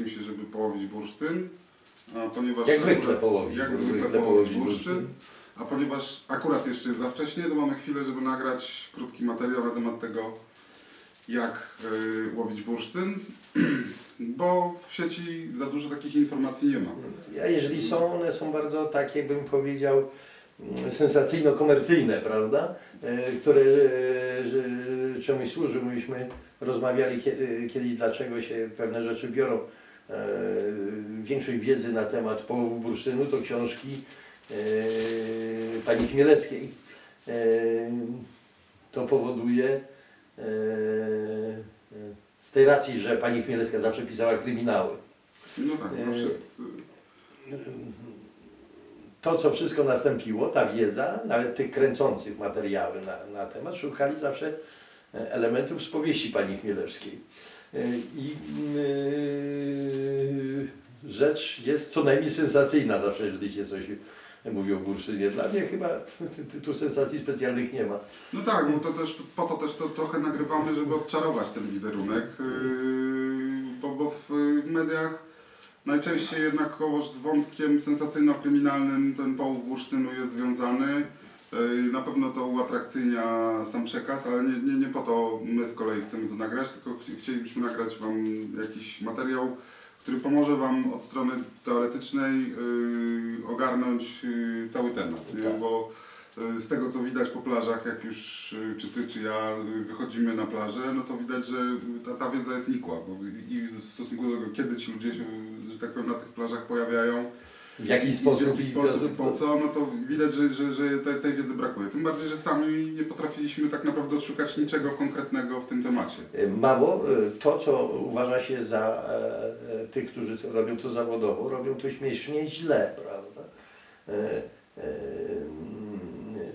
Spotkaliśmy się, żeby połowić bursztyn. A ponieważ Jak zwykle akurat- połowić. Jak zwykle zwykle połowić połowić bursztyn. A ponieważ akurat jeszcze jest za wcześnie, to mamy chwilę, żeby nagrać krótki materiał na temat tego, jak yy, łowić bursztyn, bo w sieci za dużo takich informacji nie ma. A jeżeli są, one są bardzo takie, bym powiedział, mm, sensacyjno-komercyjne, prawda? E, Które e, czemuś służą. Myśmy rozmawiali kie- kiedyś, dlaczego się pewne rzeczy biorą. E, Większość wiedzy na temat połowu bursztynu to książki e, pani Chmielewskiej. E, To powoduje z tej racji, że pani Chmielewska zawsze pisała kryminały. No tak, no to, co wszystko nastąpiło, ta wiedza, nawet tych kręcących materiały na, na temat, szukali zawsze elementów z powieści pani Chmielewskiej. E, I yy, rzecz jest co najmniej sensacyjna zawsze, jeżeli się coś mówi o Bursztynie. Dla mnie chyba tu sensacji specjalnych nie ma. No tak, bo to też, po to też to trochę nagrywamy, żeby odczarować ten wizerunek, yy, bo, bo w mediach najczęściej jednakowoż z wątkiem sensacyjno-kryminalnym ten połów bursztynu jest związany. Yy, Na pewno to uatrakcyjnia sam przekaz, ale nie, nie, nie po to my z kolei chcemy to nagrać, tylko chci- chcielibyśmy nagrać Wam jakiś materiał, który pomoże Wam od strony teoretycznej yy, ogarnąć yy, cały temat. Nie? Tak. Bo y, z tego co widać po plażach, jak już czy Ty, czy ja wychodzimy na plażę, no to widać, że ta, ta wiedza jest nikła. Bo i w stosunku do tego, kiedy ci ludzie się, że tak powiem, na tych plażach pojawiają, W jaki i sposób, w jaki sposób po co, no to widać, że, że, że tej, tej wiedzy brakuje. Tym bardziej, że sami nie potrafiliśmy tak naprawdę odszukać niczego konkretnego w tym temacie. Mało, y, to co uważa się za e, e, tych, którzy to robią to zawodowo, robią to śmiesznie źle, prawda? E, e, mm,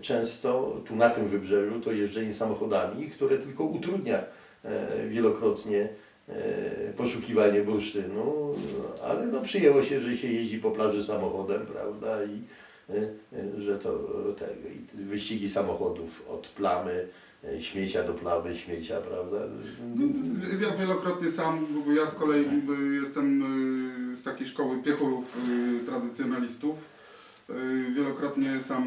Często tu na tym wybrzeżu to jeżdżenie samochodami, które tylko utrudnia e, wielokrotnie e, poszukiwanie bursztynu, ale no przyjęło się, że się jeździ po plaży samochodem, prawda, i e, e, że to te, wyścigi samochodów od plamy, e, śmiecia do plamy, śmiecia, prawda? No, Ja wielokrotnie sam, bo ja z kolei y, jestem z takiej szkoły piechurów tradycjonalistów. Y, Wielokrotnie sam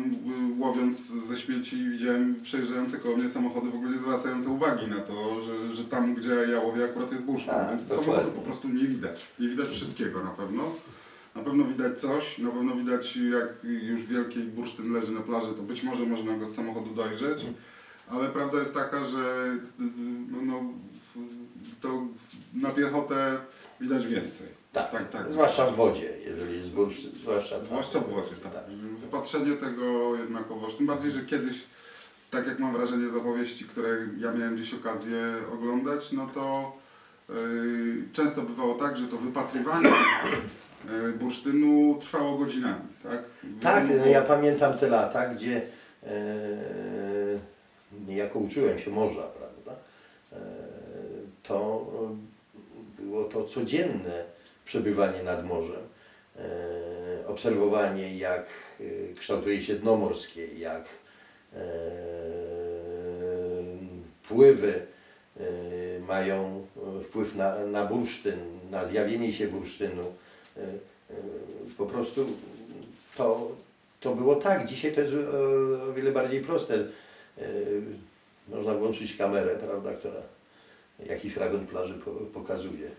y, łowiąc ze śmieci widziałem przejeżdżające koło mnie samochody w ogóle nie zwracające uwagi na to, że, że tam gdzie ja łowię akurat jest bursztyn, Tak, więc samochodu po prostu nie widać. Nie widać wszystkiego na pewno. Na pewno widać coś, na pewno widać jak już wielki bursztyn leży na plaży, to być może można go z samochodu dojrzeć. Ale prawda jest taka, że y, no, no, to na piechotę widać więcej. Tak, tak, tak. zwłaszcza w wodzie, jeżeli jest bursztyn, zwłaszcza, Zwłaszcza w wodzie, tak. Tak. Wypatrzenie tego jednakowoż, tym bardziej, że kiedyś, tak jak mam wrażenie z opowieści, które ja miałem gdzieś okazję oglądać, no to yy, często bywało tak, że to wypatrywanie yy, bursztynu trwało godzinami, tak? Tak, no ja pamiętam te lata, gdzie e, niejako uczyłem się morza, prawda? E, to e, było to codzienne przebywanie nad morzem, e, obserwowanie jak e, kształtuje się dno morskie, jak e, pływy mają wpływ na, na bursztyn, na zjawienie się bursztynu. Po prostu to, to było tak. Dzisiaj to jest o wiele bardziej proste. Można włączyć kamerę, prawda, która jakiś fragment plaży po, pokazuje.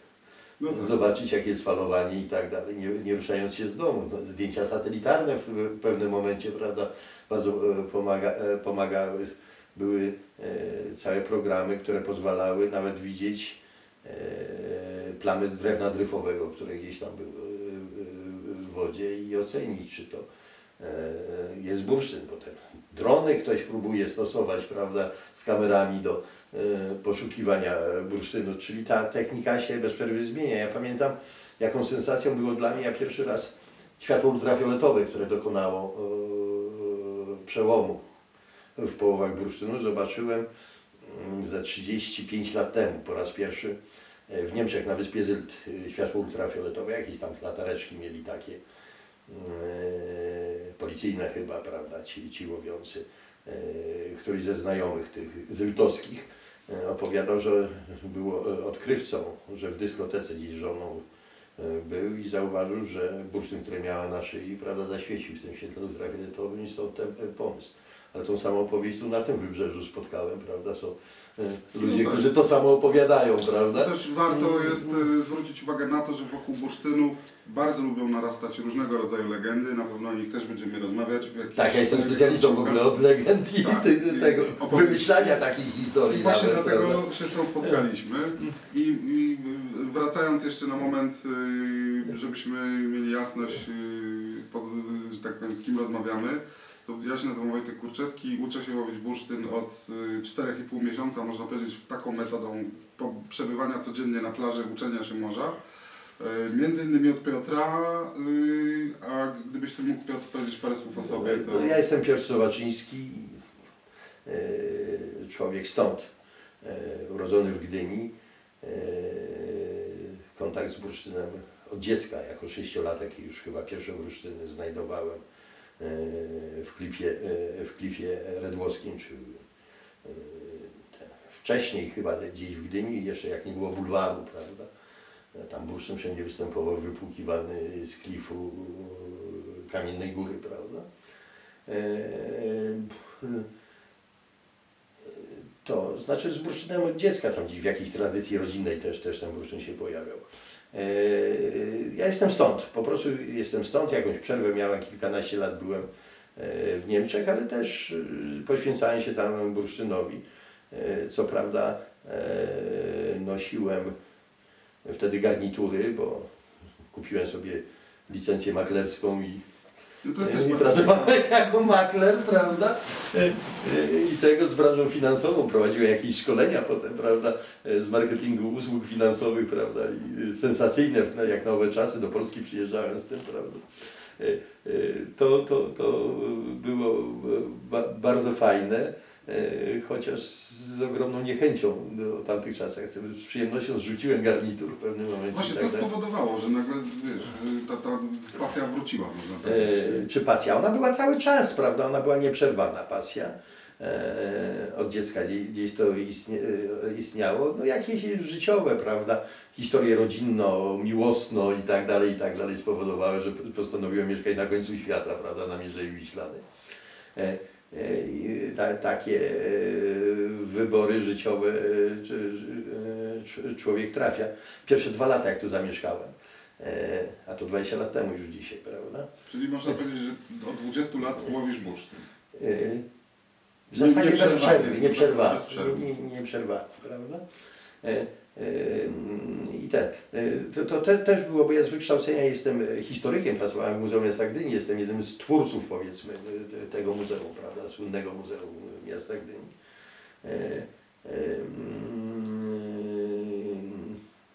No tak. Zobaczyć jakie jest falowanie i tak dalej, nie, nie ruszając się z domu. No, zdjęcia satelitarne w, pewnym momencie, prawda, bardzo e, pomaga, e, pomagały. Były e, całe programy, które pozwalały nawet widzieć plamy drewna dryfowego, które gdzieś tam były w wodzie i ocenić, czy to jest bursztyn. Potem drony ktoś próbuje stosować, prawda, z kamerami do e, poszukiwania e, bursztynu, czyli ta technika się bez przerwy zmienia. Ja pamiętam, jaką sensacją było dla mnie, ja pierwszy raz światło ultrafioletowe, które dokonało e, przełomu w połowach bursztynu, zobaczyłem mm, za 35 lat temu po raz pierwszy e, w Niemczech na wyspie Sylt e, światło ultrafioletowe, jakieś tam latareczki mieli takie e, policyjne chyba, prawda, ci, ci łowiący, e, któryś ze znajomych tych zyltowskich e, opowiadał, że był e, odkrywcą, że w dyskotece gdzieś żoną e, był i zauważył, że bursztyn, który miała na szyi, prawda, zaświecił w tym świetle ultrafioletowym i stąd ten e, pomysł. Ale tą samą opowieść tu na tym wybrzeżu spotkałem, prawda, są e, ludzie, tak. którzy to samo opowiadają, prawda? Też warto jest e, zwrócić uwagę na to, że wokół bursztynu bardzo lubią narastać różnego rodzaju legendy. Na pewno o nich też będziemy rozmawiać. Tak, ja jestem specjalistą w ogóle od legend i Tak, i- tego opowieści. wymyślania takich I historii. właśnie nawet, dlatego prawda? się z tą spotkaliśmy. I, I wracając jeszcze na moment, y, żebyśmy mieli jasność, pod, że tak powiem, z kim rozmawiamy, to ja się nazywam Wojtek Kurczewski, uczę się łowić bursztyn od y, 4,5 miesiąca, można powiedzieć, taką metodą przebywania codziennie na plaży, uczenia się morza. Y, Między innymi od Piotra, y, a gdybyś ty mógł Piotr powiedzieć parę słów o sobie, to... No, ja jestem Piotr Sowaczyński, e, człowiek stąd, e, urodzony w Gdyni. E, Kontakt z bursztynem od dziecka, jako sześciolatek już chyba pierwsze bursztyny znajdowałem e, w klifie, e, w klifie redłowskim, czy e, wcześniej chyba gdzieś w Gdyni, jeszcze jak nie było bulwaru, prawda? Tam bursztyn wszędzie występował wypłukiwany z klifu e, Kamiennej Góry, prawda? E, To znaczy z bursztynem od dziecka tam gdzieś w jakiejś tradycji rodzinnej też, też ten bursztyn się pojawiał. E, Ja jestem stąd, po prostu jestem stąd, jakąś przerwę miałem, kilkanaście lat byłem e, w Niemczech, ale też e, poświęcałem się tam bursztynowi. Co prawda nosiłem wtedy garnitury, bo kupiłem sobie licencję maklerską i No i pracowałem jako makler, prawda? E, e, I tego z branżą finansową prowadziłem jakieś szkolenia potem, prawda? e, Z marketingu usług finansowych, prawda? I sensacyjne, jak nowe czasy, do Polski przyjeżdżałem z tym, prawda? To, to, to było ba, bardzo fajne, chociaż z ogromną niechęcią do tamtych czasach. Z przyjemnością zrzuciłem garnitur w pewnym momencie. Właśnie, co tak spowodowało, że nagle, wiesz, y, ta, ta pasja wróciła, można. E, czy pasja? Ona była cały czas, prawda? Ona była nieprzerwana pasja. E, od dziecka gdzieś, gdzieś to istnie, e, istniało. No jakieś życiowe, prawda? Historie rodzinno, miłosno i tak dalej, i tak dalej spowodowały, że postanowiłem mieszkać na końcu świata, prawda? Na Mierzei Wiślanej. E, e, ta, takie e, wybory życiowe e, e, człowiek trafia. Pierwsze dwa lata, jak tu zamieszkałem, e, a to 20 lat temu już dzisiaj, prawda? Czyli można powiedzieć, że od 20 lat łowisz bursztyn. W zasadzie nie bez przerwy, prawda? E, e, I ten, e, to, to te, też było, bo ja z wykształcenia jestem historykiem, pracowałem w Muzeum Miasta Gdyni, jestem jednym z twórców powiedzmy e, tego muzeum, prawda, słynnego Muzeum Miasta Gdyni. E, e,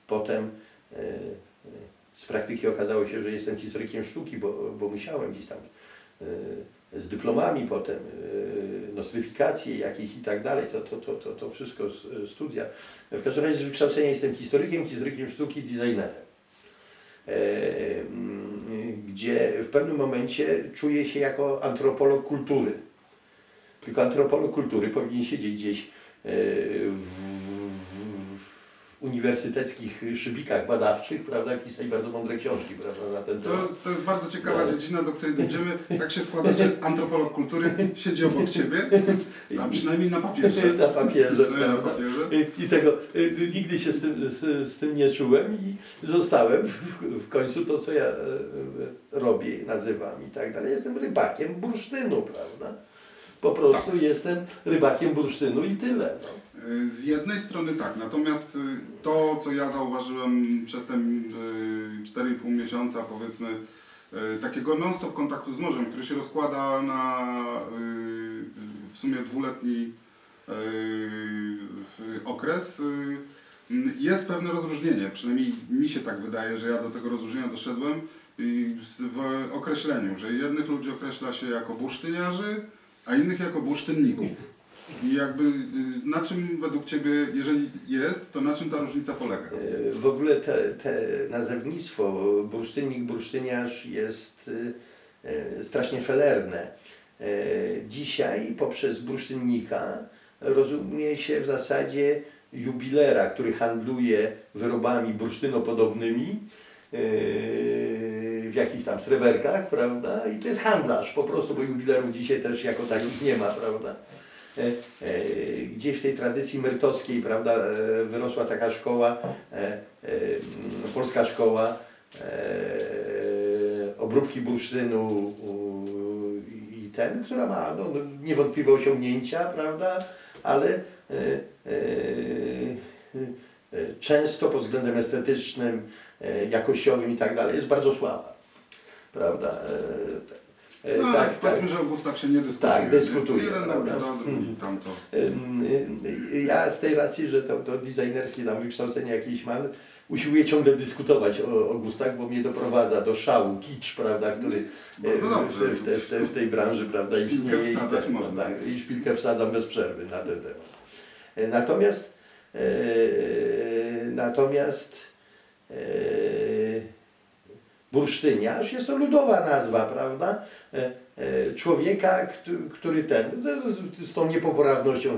Potem e, e, z praktyki okazało się, że jestem historykiem sztuki, bo, bo musiałem gdzieś tam e, z dyplomami potem, e, nostryfikacje jakieś i tak dalej, to, to, to, to, to wszystko s- studia. W każdym razie z wykształcenia jestem historykiem, historykiem sztuki, designerem. E, mm, Gdzie w pewnym momencie czuję się jako antropolog kultury. Tylko antropolog kultury powinien siedzieć gdzieś e, w uniwersyteckich szybikach badawczych, prawda, pisać bardzo mądre książki, prawda, na ten temat. To, to jest bardzo ciekawa No. dziedzina, do której dojdziemy. Tak się składa, że antropolog kultury siedzi obok Ciebie, a przynajmniej na papierze. Na papierze, Na prawda? papierze. I tego y, nigdy się z tym, z, z tym nie czułem i zostałem w, w końcu to, co ja e, e, robię, nazywam i tak dalej. Jestem rybakiem bursztynu, prawda? Po prostu Tak. jestem rybakiem bursztynu i tyle. No. Y, Z jednej strony tak, natomiast y, to, co ja zauważyłem przez te y, 4,5 miesiąca, powiedzmy, y, takiego non-stop kontaktu z morzem, który się rozkłada na y, w sumie dwuletni y, okres, y, jest pewne rozróżnienie, przynajmniej mi się tak wydaje, że ja do tego rozróżnienia doszedłem y, w określeniu, że jednych ludzi określa się jako bursztyniarzy, a innych jako bursztynników. I jakby y, na czym według Ciebie, jeżeli jest, to na czym ta różnica polega? E, W ogóle te, te nazewnictwo bursztynnik, bursztyniarz jest e, strasznie felerne. Dzisiaj poprzez bursztynnika rozumie się w zasadzie jubilera, który handluje wyrobami bursztynopodobnymi w jakichś tam sreberkach, prawda? I to jest handlarz po prostu, bo jubilerów dzisiaj też jako takich nie ma, prawda? E, Gdzieś w tej tradycji myrtowskiej, prawda, e, wyrosła taka szkoła, e, polska szkoła obróbki bursztynu i ten, która ma no, no, niewątpliwe osiągnięcia, prawda, ale często pod względem estetycznym, jakościowym i tak dalej jest bardzo słaba, prawda. E, No, tak, tak, powiedzmy, że o gustach się nie dyskutuje. Tak, dyskutuje, Jeden prawda? drugi Mhm. tamto. Y, Ja z tej racji, że to, to designerskie tam wykształcenie jakieś mam, usiłuję ciągle dyskutować o, o gustach, bo mnie doprowadza do szału, kicz, prawda, który e, Bardzo w, dobrze. w, te, w, te, w tej branży prawda, Szpilkę istnieje i, wsadzać ten, można. tak, i szpilkę wsadzam bez przerwy na ten temat. Natomiast e, natomiast e, bursztyniarz jest to ludowa nazwa, prawda? E, e, Człowieka, któ- który ten, no, z- tą niepoprawnością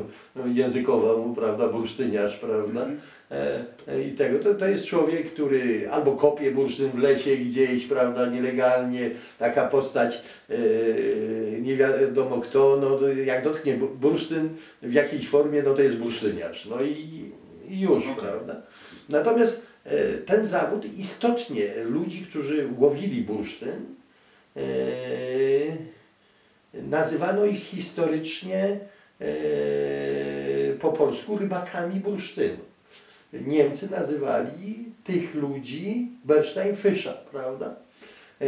językową, prawda, bursztyniarz, prawda? E, I tego, to, to jest człowiek, który albo kopie bursztyn w lesie gdzieś, prawda, nielegalnie, taka postać, nie wiadomo kto, no jak dotknie bu- bursztyn w jakiejś formie, no to jest bursztyniarz, no i, i już, Okej. prawda. Natomiast ten zawód istotnie ludzi, którzy łowili bursztyn, e, nazywano ich historycznie e, po polsku rybakami bursztynu. Niemcy nazywali tych ludzi Bernsteinfischer, prawda? E,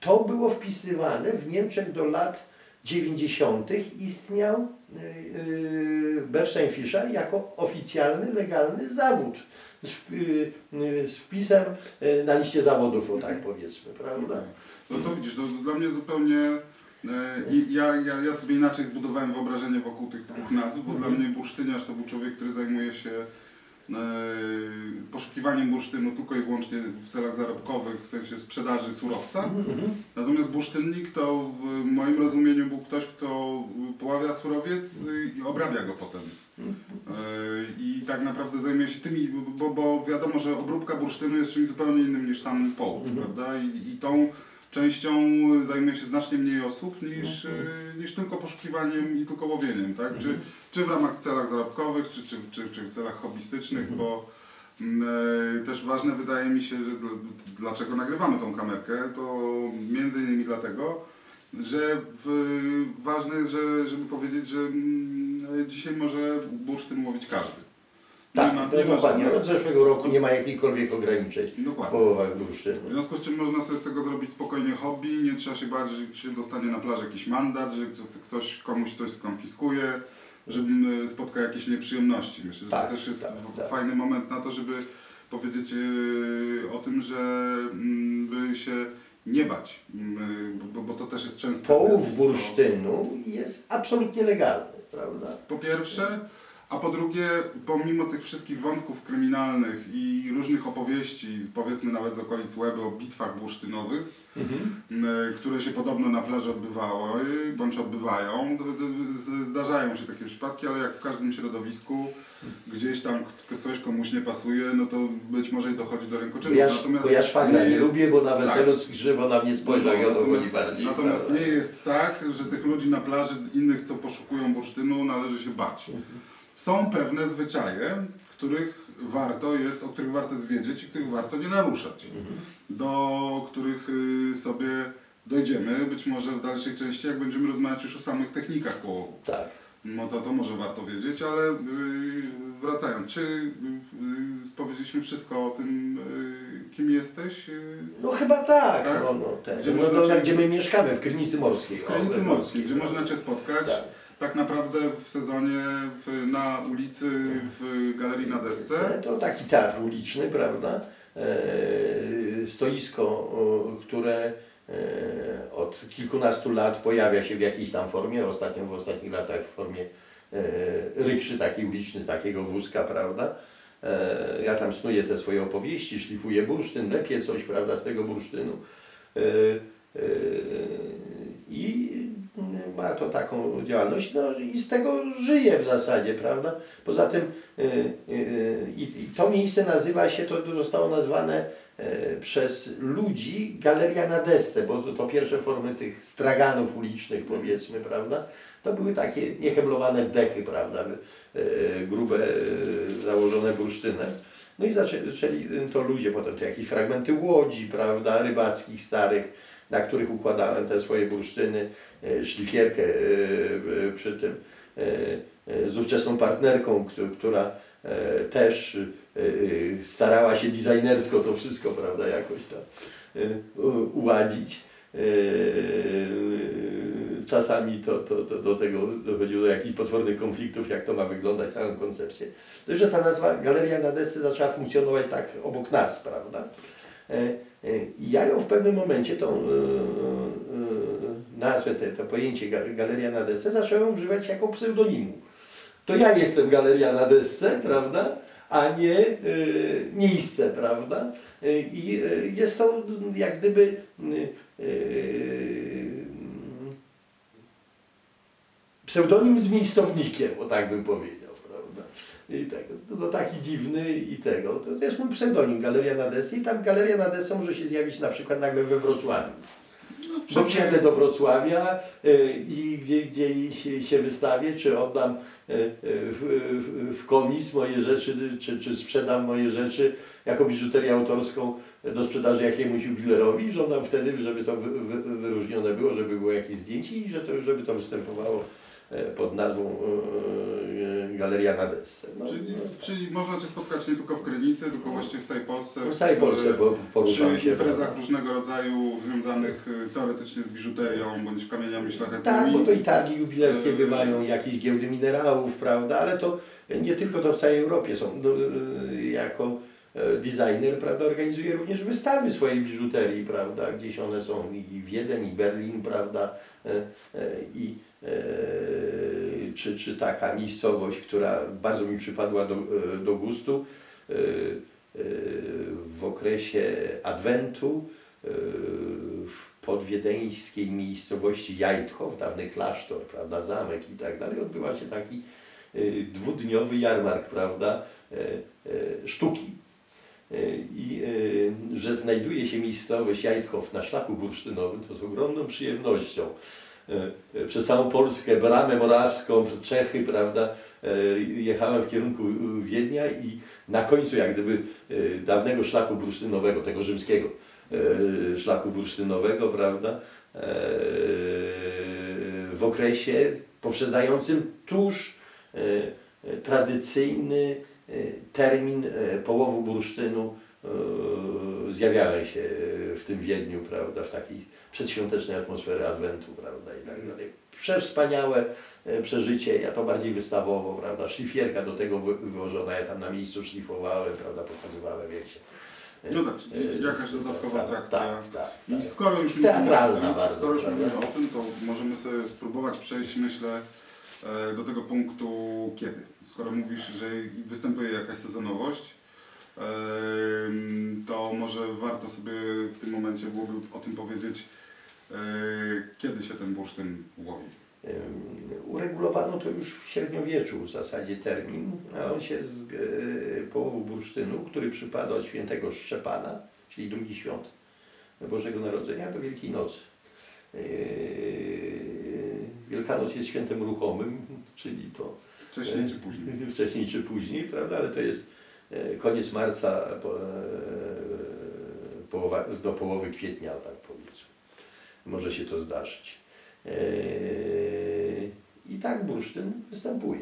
To było wpisywane w Niemczech do lat 90. istniał e, e, Bernsteinfischer jako oficjalny, legalny zawód z, z wpisem na liście zawodów, o tak powiedzmy, prawda? No to widzisz, to dla mnie zupełnie. ja, ja, ja sobie inaczej zbudowałem wyobrażenie wokół tych dwóch nazw, bo dla mnie bursztyniarz to był człowiek, który zajmuje się poszukiwaniem bursztynu tylko i wyłącznie w celach zarobkowych, w sensie sprzedaży surowca. Mhm. Natomiast bursztynnik to w moim rozumieniu był ktoś, kto poławia surowiec y, i obrabia go potem. Y, I tak naprawdę zajmuje się tymi, bo, bo wiadomo, że obróbka bursztynu jest czymś zupełnie innym niż sam połów, Mhm. prawda? I, I tą częścią zajmuje się znacznie mniej osób niż, y, niż tylko poszukiwaniem i tylko łowieniem, tak? Czy, czy w ramach celach zarobkowych, czy, czy, czy, czy w celach hobbystycznych, bo mm, e, też ważne wydaje mi się, że dl- dlaczego nagrywamy tą kamerkę, to między innymi dlatego, że w, ważne jest, że, żeby powiedzieć, że mm, dzisiaj może bursztyn łowić każdy. Tak, to dokładnie. żadnych- Od zeszłego roku nie ma jakichkolwiek ograniczeń w Dokładnie. połowach W bursztynu. związku z czym można sobie z tego zrobić spokojnie hobby, nie trzeba się bać, że się dostanie na plaży jakiś mandat, że ktoś komuś coś skonfiskuje, że mm, spotka jakieś nieprzyjemności. Myślę, że Tak, to też jest tak, w- tak. fajny moment na to, żeby powiedzieć yy, o tym, że mm, by się nie bać, mm, bo, bo to też jest często Połów bursztynu jest absolutnie legalny, prawda? Po pierwsze, a po drugie, pomimo tych wszystkich wątków kryminalnych i różnych opowieści, powiedzmy nawet z okolic Łeby o bitwach bursztynowych, m, które się podobno na plaży odbywały, bądź odbywają, zdarzają się takie przypadki, ale jak w każdym środowisku, gdzieś tam coś komuś nie pasuje, no to być może i dochodzi do Bo rękoczynów. ja, bo ja szwagra nie, jest- lubię, bo na weselu Tak. skrzywo na mnie spojrzał i o to chodzi natomiast, bardziej. natomiast prawda? nie jest tak, że tych ludzi na plaży, innych co poszukują bursztynu, należy się bać. Są pewne zwyczaje, których warto jest, o których warto jest wiedzieć i których warto nie naruszać. Do których y, sobie dojdziemy, być może w dalszej części, jak będziemy rozmawiać już o samych technikach połowu. Tak. No to to może warto wiedzieć, ale y, wracając, czy y, powiedzieliśmy wszystko o tym, kim jesteś? No chyba tak, Tak? no, no, ten, Gdzie no, no, cię- gdzie my mieszkamy, w Krynicy Morskiej. W o, Krynicy we Morskiej, gdzie prawda? można Cię spotkać. Tak. Tak naprawdę w sezonie w, na ulicy w Galerii na Desce. To taki teatr uliczny, prawda? E, stoisko, które e, od kilkunastu lat pojawia się w jakiejś tam formie, ostatnio w ostatnich latach w formie e, rykszy takiej uliczny, takiego wózka, prawda? Ja tam snuję te swoje opowieści, szlifuję bursztyn, lepię coś, prawda, z tego bursztynu. E, I ma to taką działalność, no i z tego żyje w zasadzie, prawda? Poza tym y, y, i to miejsce nazywa się, to zostało nazwane przez ludzi Galeria na desce, bo to, to pierwsze formy tych straganów ulicznych powiedzmy, prawda? To były takie nieheblowane dechy, prawda? Grube, założone bursztynem. No i zaczęli to ludzie, potem to jakieś fragmenty łodzi, prawda, rybackich starych, na których układałem te swoje bursztyny, e, szlifierkę e, e, przy tym z ówczesną partnerką, któ- która też starała się designersko to wszystko, prawda, jakoś tam uładzić. Czasami to, to, to do tego dochodziło do jakichś potwornych konfliktów, jak to ma wyglądać, całą koncepcję. To, że ta nazwa Galeria na desce zaczęła funkcjonować tak obok nas, prawda? E, e, I ja ją w pewnym momencie, tą e, e, nazwę, te, to pojęcie ga- Galeria na desce, zacząłem używać jako pseudonimu. To ja jestem Galeria na desce, prawda? A nie e, miejsce, prawda? E, I e, jest to jak gdyby e, e, pseudonim z miejscownikiem, o tak bym powiedział, I tego, no taki dziwny i tego. To, to jest mój pseudonim, Galeria na desce i tam Galeria na desce może się zjawić na przykład nagle we Wrocławiu. No, Bo przyjadę do Wrocławia y, i gdzie, gdzie się, się wystawię, czy oddam y, y, w, w, komis moje rzeczy, czy, czy sprzedam moje rzeczy jako biżuterię autorską do sprzedaży jakiemuś jubilerowi. Żądam wtedy, żeby to wy, wy, wyróżnione było, żeby było jakieś zdjęcie i że to, żeby to występowało e, pod nazwą e, Galeria na desce. No, Czyli, czyli można Cię spotkać nie tylko w Krynicy, tylko właściwie w całej Polsce. no, w całej Polsce po- poruszam się. imprezach prawda? różnego rodzaju związanych y, teoretycznie z biżuterią bądź kamieniami szlachetnymi. Tak, bo to i targi jubilerskie bywają, jakieś giełdy minerałów, prawda, ale to nie tylko to w całej Europie są. No, yy, jako e, designer, prawda, organizuje również wystawy swojej biżuterii, prawda, gdzieś one są i Wiedeń, i Berlin, prawda, e, e, i e, czy, czy taka miejscowość, która bardzo mi przypadła do, e, do gustu, e, e, w okresie Adwentu w podwiedeńskiej miejscowości Jajtchow, dawny klasztor, prawda, zamek i tak dalej, odbywa się taki dwudniowy jarmark, prawda, sztuki. I że znajduje się miejscowość Jajtchow na szlaku bursztynowym, to z ogromną przyjemnością. E, Przez całą Polskę, Bramę Morawską, Czechy, prawda, e, jechałem w kierunku Wiednia i na końcu jak gdyby e, dawnego szlaku bursztynowego, tego rzymskiego szlaku bursztynowego, prawda, w okresie poprzedzającym tuż tradycyjny termin połowu bursztynu zjawiałem się w tym Wiedniu, prawda, w takiej przedświątecznej atmosferze Adwentu, prawda, i tak dalej. Przewspaniałe e, przeżycie, ja to bardziej wystawowo, prawda, szlifierka do tego wy- wyłożona, ja tam na miejscu szlifowałem, prawda, pokazywałem jak się... e, No tak, e, jakaś dodatkowa tak, atrakcja. Tak, tak, I tak. skoro już mówimy Teatralna bardzo, skoro już mówimy o tym, to możemy sobie spróbować przejść, myślę, do tego punktu kiedy. Skoro mówisz, że występuje jakaś sezonowość, to może warto sobie w tym momencie byłoby o tym powiedzieć, e, kiedy się ten bursztyn łowi. Uregulowano to już w średniowieczu w zasadzie termin, a on się z e, połowu bursztynu, który przypada od świętego Szczepana, czyli drugi świąt Bożego Narodzenia do Wielkiej Nocy. Yy, Wielkanoc jest świętem ruchomym, czyli to Wcześniej czy później. wcześniej czy później, prawda? Ale to jest e, koniec marca po, e, połowa, do połowy kwietnia, tak powiedzmy. Może się to zdarzyć. E, I tak bursztyn występuje.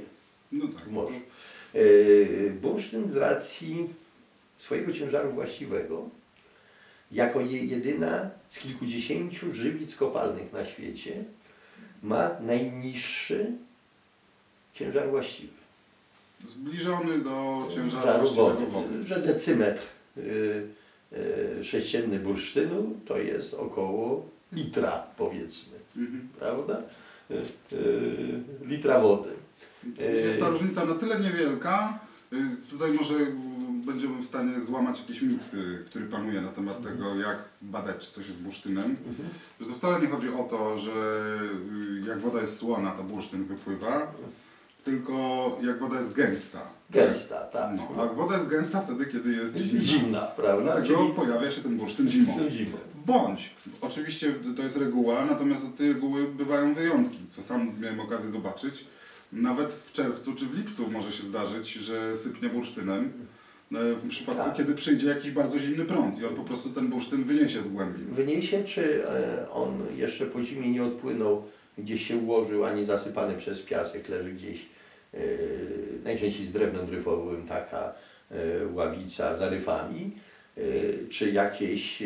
No tak. Może. E, Bursztyn z racji swojego ciężaru właściwego, jako je- jedyna z kilkudziesięciu żywic kopalnych na świecie, ma najniższy ciężar właściwy. Zbliżony do ciężaru Żaru właściwego wody, wody. że decymetr y, y, sześcienny bursztynu to jest około litra, powiedzmy, Mhm. prawda? Y, y, litra wody. Jest ta różnica na tyle niewielka, y, tutaj może y, będziemy w stanie złamać jakiś mit, y, który panuje na temat Mhm. tego, jak badać, czy coś jest bursztynem. Że to wcale nie chodzi o to, że y, jak woda jest słona, to bursztyn wypływa, tylko jak woda jest gęsta. Gęsta, tak. No, a woda jest gęsta wtedy, kiedy jest zimna. Zimna, prawda? Dlatego Czyli pojawia się ten bursztyn zimą. zimą. Bądź, oczywiście to jest reguła, natomiast od tej reguły bywają wyjątki, co sam miałem okazję zobaczyć. Nawet w czerwcu czy w lipcu może się zdarzyć, że sypnie bursztynem. e, W przypadku, Tak. kiedy przyjdzie jakiś bardzo zimny prąd i on po prostu ten bursztyn wyniesie z głębi. Wyniesie, czy e, on jeszcze po zimie nie odpłynął, gdzieś się ułożył, a nie zasypany przez piasek, leży gdzieś, e, najczęściej z drewnem dryfowym, taka e, ławica za ryfami, e, czy jakieś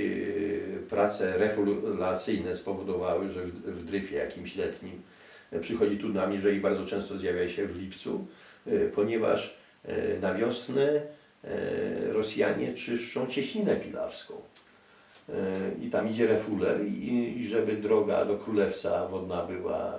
prace refulacyjne spowodowały, że w, dryfie jakimś letnim przychodzi tu nami, jeżeli bardzo często zjawia się w lipcu, ponieważ na wiosnę Rosjanie czyszczą cieśninę pilawską. E, i tam idzie refuler i, i żeby droga do Królewca wodna była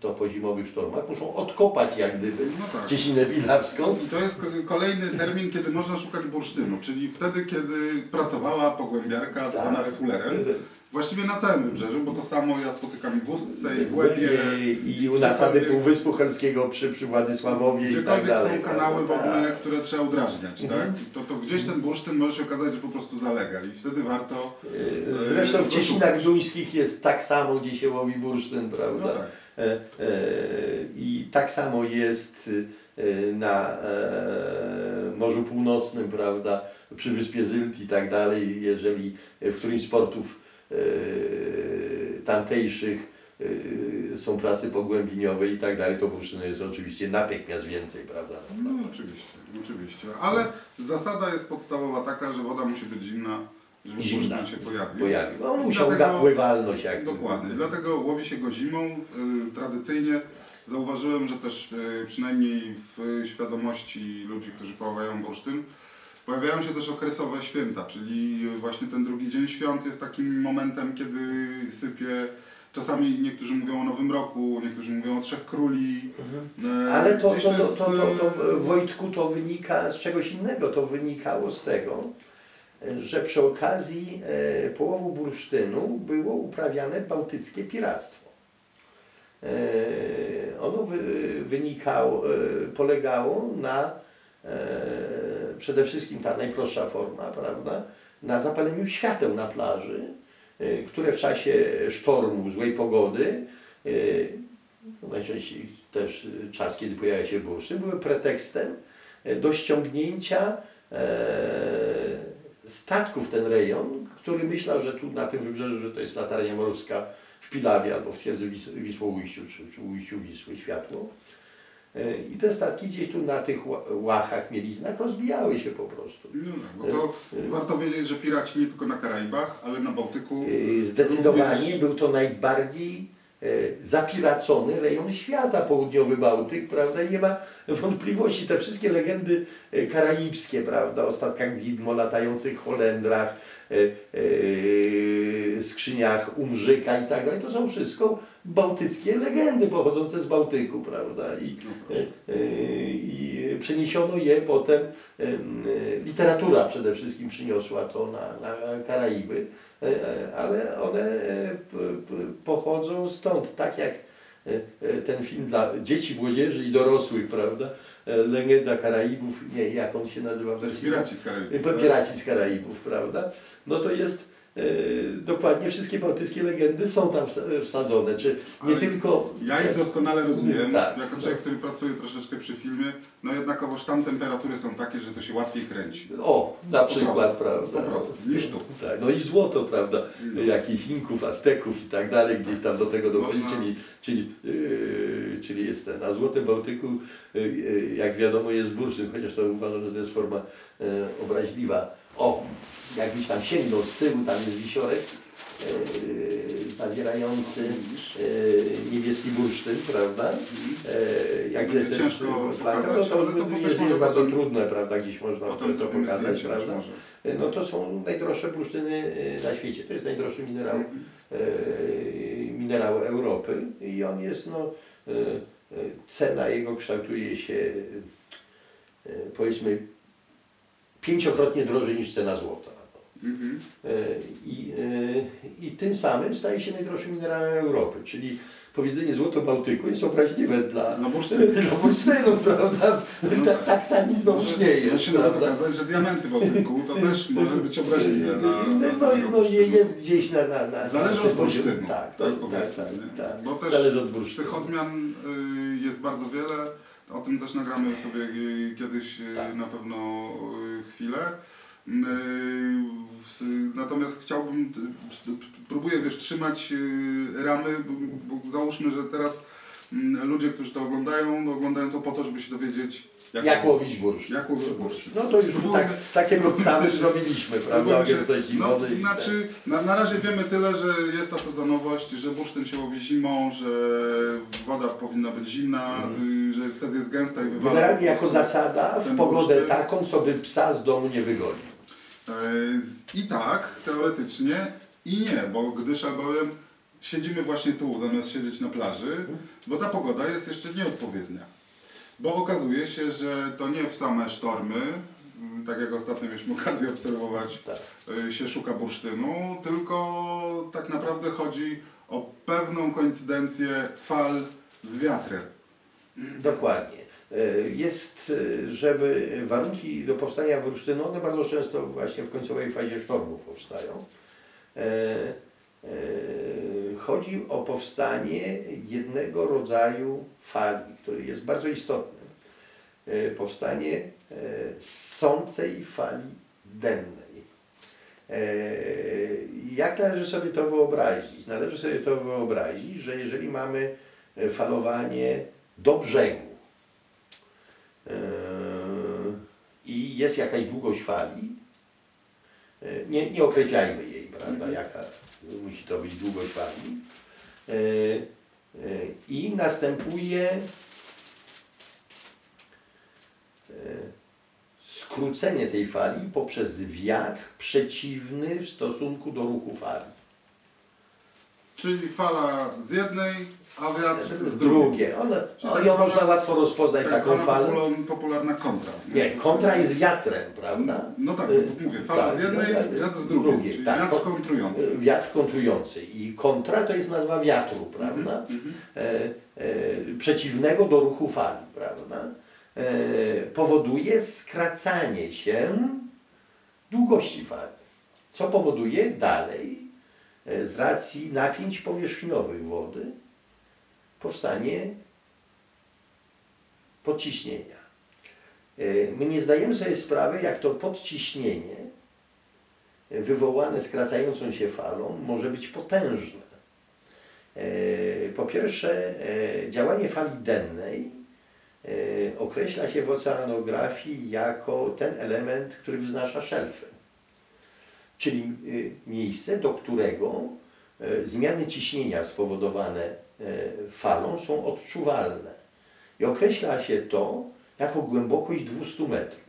to po zimowych sztormach, muszą odkopać jak gdyby No tak. cieśninę pilawską. I to jest ko- kolejny termin, kiedy można szukać bursztynu, czyli wtedy, kiedy pracowała pogłębiarka zwana Tak. refulerem. Właściwie na całym wybrzeżu, bo to samo ja spotykam i w Ustce, i w Łebie. i u nasady Półwyspu Helskiego przy, przy Władysławowie i tak dalej. są kanały prawda? wodne, które trzeba udrażniać, Mhm. tak? To, to gdzieś ten bursztyn może się okazać, że po prostu zalega i wtedy warto... E, Zresztą w szukać. Duńskich jest tak samo, gdzie się łowi bursztyn, No prawda? tak. E, e, I tak samo jest e, na e, Morzu Północnym, prawda, przy Wyspie Zylt i tak dalej, jeżeli w którymś z portów tamtejszych e, są prace pogłębieniowe i tak dalej, to bursztynu jest oczywiście natychmiast więcej, prawda? No oczywiście, oczywiście. Ale zasada jest podstawowa taka, że woda musi być zimna, żeby Zimna. się pojawił. Pojawi. No, musiał dlatego- pływalność jak Dokładnie, dlatego łowi się go zimą. Y, tradycyjnie zauważyłem, że też y, przynajmniej w świadomości ludzi, którzy poławiają bursztyn, pojawiają się też okresowe święta, czyli właśnie ten drugi dzień świąt jest takim momentem, kiedy sypie. Czasami niektórzy mówią o Nowym Roku, niektórzy mówią o Trzech Króli. Mhm. E, Ale to, to, to, jest, to, to, to, e, Wojtku, to wynika z czegoś innego. To wynikało z tego, że przy okazji e, połowu bursztynu było uprawiane bałtyckie piractwo. E, ono wy, wynikało, e, polegało na e, przede wszystkim ta najprostsza forma, prawda, na zapaleniu świateł na plaży, e, które w czasie sztormu, złej pogody, e, no najczęściej też y, czas, kiedy pojawia się bursztyn, były pretekstem e, do ściągnięcia e, statków ten rejon, który myślał, że tu na tym wybrzeżu, że to jest latarnia morska w Pilawie albo w twierdzy Wis Wisłoujściu, czy, czy Ujściu Wisły światło. E, I te statki gdzieś tu na tych ła- łachach, mieliznach rozbijały się po prostu. No bo to warto wiedzieć, że piraci nie tylko na Karaibach, ale na Bałtyku. Zdecydowanie również- był to najbardziej e, zapiracony rejon świata, południowy Bałtyk, prawda? I nie ma wątpliwości, te wszystkie legendy e, karaibskie, prawda? O statkach widmo, latających Holendrach, e, e, skrzyniach Umrzyka i tak dalej, to są wszystko bałtyckie legendy pochodzące z Bałtyku, prawda? I, No proszę. E, I przeniesiono je potem, em, e, literatura przede wszystkim przyniosła to na, na Karaiby, e, e, ale one e, pochodzą stąd, tak jak e, e, ten film dla dzieci, młodzieży i dorosłych, prawda? E, Legenda Karaibów, nie, jak on się nazywa? Piraci z Karaibów. E? Piraci z Karaibów, prawda? No to jest e, dokładnie wszystkie bałtyckie legendy są tam wsa- wsadzone, czy nie Ale tylko... Ja ich doskonale rozumiem, Tak, jako tak. człowiek, który pracuje troszeczkę przy filmie, no jednakowoż tam temperatury są takie, że to się łatwiej kręci. O, na Po przykład, prostu, prawda? po prostu, niż tu. Tak, no i złoto, prawda? No. Jakichś Inków, Azteków i tak dalej, gdzieś tam do tego dochodzi, Można- czyli, czyli, yy, czyli jest ten. Na Złotym Bałtyku, yy, yy, jak wiadomo, jest bursztyn, chociaż to uważam, że to jest forma yy, obraźliwa. O, jakbyś tam sięgnął z tyłu, tam jest wisiorek yy, zawierający yy, niebieski bursztyn, prawda? Yy, jak Będzie ciężko pokazać, no to to jest, jest bardzo potem- trudne, prawda? Gdzieś można to pokazać, prawda? No to są najdroższe bursztyny na świecie. To jest najdroższy minerał, Mhm. minerał Europy i on jest, no, cena jego kształtuje się, powiedzmy, pięciokrotnie drożej niż cena złota. Mhm. E, I, e, I tym samym staje się najdroższym minerałem Europy, czyli powiedzenie złoto Bałtyku jest obraźliwe dla, No dla prawda? Tak, tak tani znowuż nie jest, Musimy pokazać, że diamenty Bałtyku to też może być obraźliwe na, No, na no, no nie bursztynu. jest gdzieś na... na, na Zależy od bursztynu, Tak, tak tak, powiedzmy, tak, tak. Bo też Zależy od bursztynu. Tych odmian y, jest bardzo wiele. O tym też nagramy sobie y, kiedyś y, Tak. na pewno y, chwilę. Y, w- Natomiast chciałbym, próbuję wiesz, trzymać y, ramy, bo, bo załóżmy, że teraz mm, ludzie, którzy to oglądają, no, oglądają to po to, żeby się dowiedzieć, Jak łowić bursztyn. jak łowić bursztyn. No to już tak, takie podstawy zrobiliśmy, prawda? No, i znaczy, na, na razie wiemy tyle, że jest ta sezonowość, że bursztyn się łowi zimą, że woda powinna być zimna, y, że wtedy jest gęsta i wywala. Generalnie jako zasada w pogodę bursztyn. taką, co by psa z domu nie wygolił. E, I tak, teoretycznie, i nie, bo gdyż albowiem siedzimy właśnie tu, zamiast siedzieć na plaży, bo ta pogoda jest jeszcze nieodpowiednia. Bo okazuje się, że to nie w same sztormy, mm, tak jak ostatnio mieliśmy okazję obserwować, Tak. y, się szuka bursztynu, tylko tak naprawdę chodzi o pewną koincydencję fal z wiatrem. Dokładnie. E, Jest, e, żeby warunki do powstania bursztynu, one bardzo często właśnie w końcowej fazie sztormu powstają. E, Chodzi o powstanie jednego rodzaju fali, który jest bardzo istotny. Powstanie ssącej fali dennej. Jak należy sobie to wyobrazić? Należy sobie to wyobrazić, że jeżeli mamy falowanie do brzegu i jest jakaś długość fali, e, nie, nie określajmy jej, prawda, jaka musi to być długość fali, e, i następuje skrócenie tej fali poprzez wiatr przeciwny w stosunku do ruchu fali. Czyli fala z jednej, a wiatr z drugiej. drugie. One, Czyli o, tak ją można łatwo rozpoznać Tak taką zwana falę. popular- popularna kontra. Nie, kontra jest wiatrem, prawda? No tak, Y, mówię, fala tak, z jednej, no tak, wiatr z drugiej, czyli tak. wiatr Kon- kontrujący. Wiatr kontrujący. I kontra to jest nazwa wiatru, prawda? Mhm. E, e, przeciwnego do ruchu fali, prawda? E, powoduje skracanie się długości fali. Co powoduje dalej, z racji napięć powierzchniowych wody, powstanie podciśnienia. E, My nie zdajemy sobie sprawy, jak to podciśnienie e, wywołane skracającą się falą może być potężne. E, Po pierwsze, e, działanie fali dennej e, określa się w oceanografii jako ten element, który wznasza szelfy. Czyli e, miejsce, do którego e, zmiany ciśnienia spowodowane e, falą są odczuwalne. I określa się to jako głębokość 200 metrów.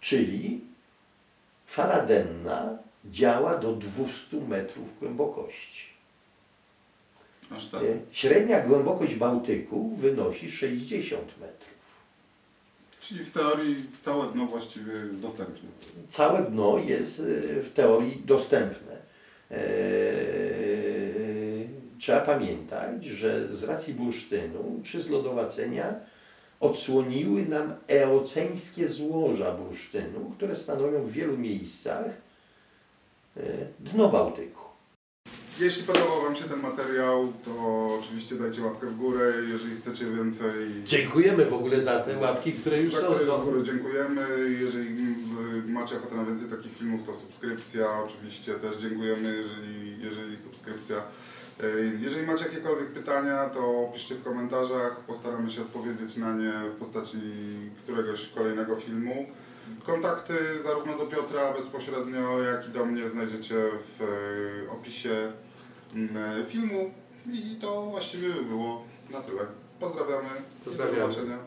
Czyli fala denna działa do 200 metrów głębokości. Aż tak. E, Średnia głębokość Bałtyku wynosi 60 metrów. Czyli w teorii całe dno właściwie jest dostępne. Całe dno jest e, w teorii dostępne. E, Trzeba pamiętać, że z racji bursztynu czy zlodowacenia odsłoniły nam eoceńskie złoża bursztynu, które stanowią w wielu miejscach e, dno Bałtyku. Jeśli podobał Wam się ten materiał, to oczywiście dajcie łapkę w górę. Jeżeli chcecie więcej, Dziękujemy w ogóle za te łapki, które już za są. które z góry dziękujemy. Jeżeli mm, macie ochotę na więcej takich filmów, to subskrypcja. Oczywiście też dziękujemy, jeżeli, jeżeli subskrypcja. Y, Jeżeli macie jakiekolwiek pytania, to piszcie w komentarzach. Postaramy się odpowiedzieć na nie w postaci któregoś kolejnego filmu. Kontakty zarówno do Piotra bezpośrednio, jak i do mnie znajdziecie w y, opisie filmu. I to właściwie by było na tyle. Pozdrawiamy. Pozdrawiamy. Do zobaczenia.